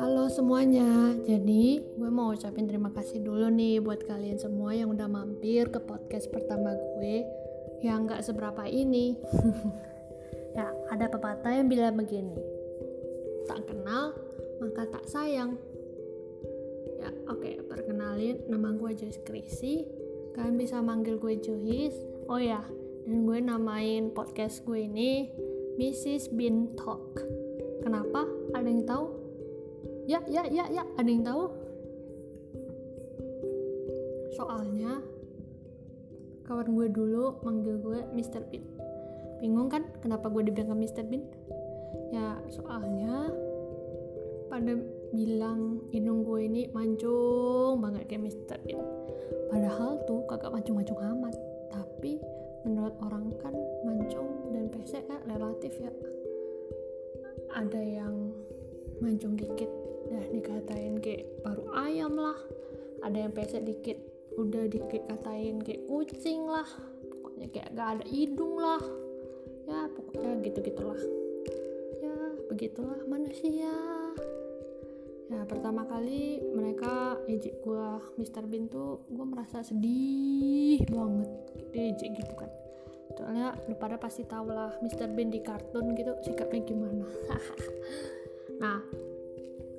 Halo semuanya, jadi gue mau ucapin terima kasih dulu nih buat kalian semua yang udah mampir ke podcast pertama gue yang gak seberapa ini. ya, ada pepatah yang bilang begini, tak kenal maka tak sayang. Ya, oke, okay, perkenalin, nama gue Joyce Krisi. Kalian bisa manggil gue Joyce. Oh ya, dan gue namain podcast gue ini Mrs. Bean Talk. Kenapa? Ada yang tahu? ya ya ya ya ada yang tahu soalnya kawan gue dulu manggil gue Mr. Bean bingung kan kenapa gue dibilang Mr. Bean ya soalnya pada bilang hidung gue ini mancung banget kayak Mr. Bean padahal tuh kagak mancung-mancung amat orang kan mancung dan pesek kan relatif ya. Ada yang mancung dikit udah dikatain kayak baru ayam lah. Ada yang pesek dikit udah dikit katain kayak kucing lah. Pokoknya kayak gak ada hidung lah. Ya pokoknya gitu gitulah ya begitulah manusia. Ya pertama kali mereka ejek gua Mr. Bean tuh gua merasa sedih banget. Dia ejek gitu kan soalnya lu pada pasti tau lah Mr. Bean di kartun gitu sikapnya gimana nah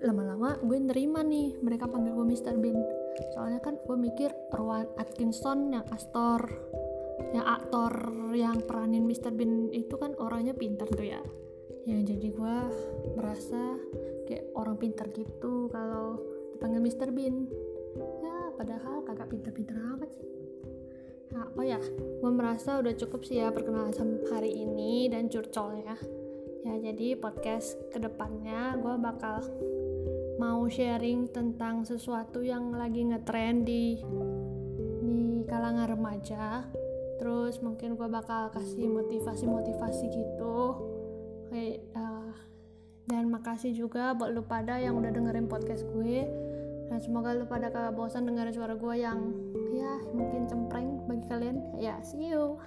lama-lama gue nerima nih mereka panggil gue Mr. Bean soalnya kan gue mikir Rowan Atkinson yang Astor yang aktor yang peranin Mr. Bean itu kan orangnya pintar tuh ya yang jadi gue merasa kayak orang pintar gitu kalau dipanggil Mr. Bean ya padahal kagak pintar-pintar amat sih nah, oh ya? Gue merasa udah cukup sih ya perkenalan hari ini dan curcolnya. Ya jadi podcast ke depannya gue bakal mau sharing tentang sesuatu yang lagi ngetrend di di kalangan remaja. Terus mungkin gue bakal kasih motivasi-motivasi gitu. Kayak uh, dan makasih juga buat lu pada yang udah dengerin podcast gue dan semoga lu pada kagak bosan dengerin suara gue yang ya mungkin cempreng bagi kalian. Ya see you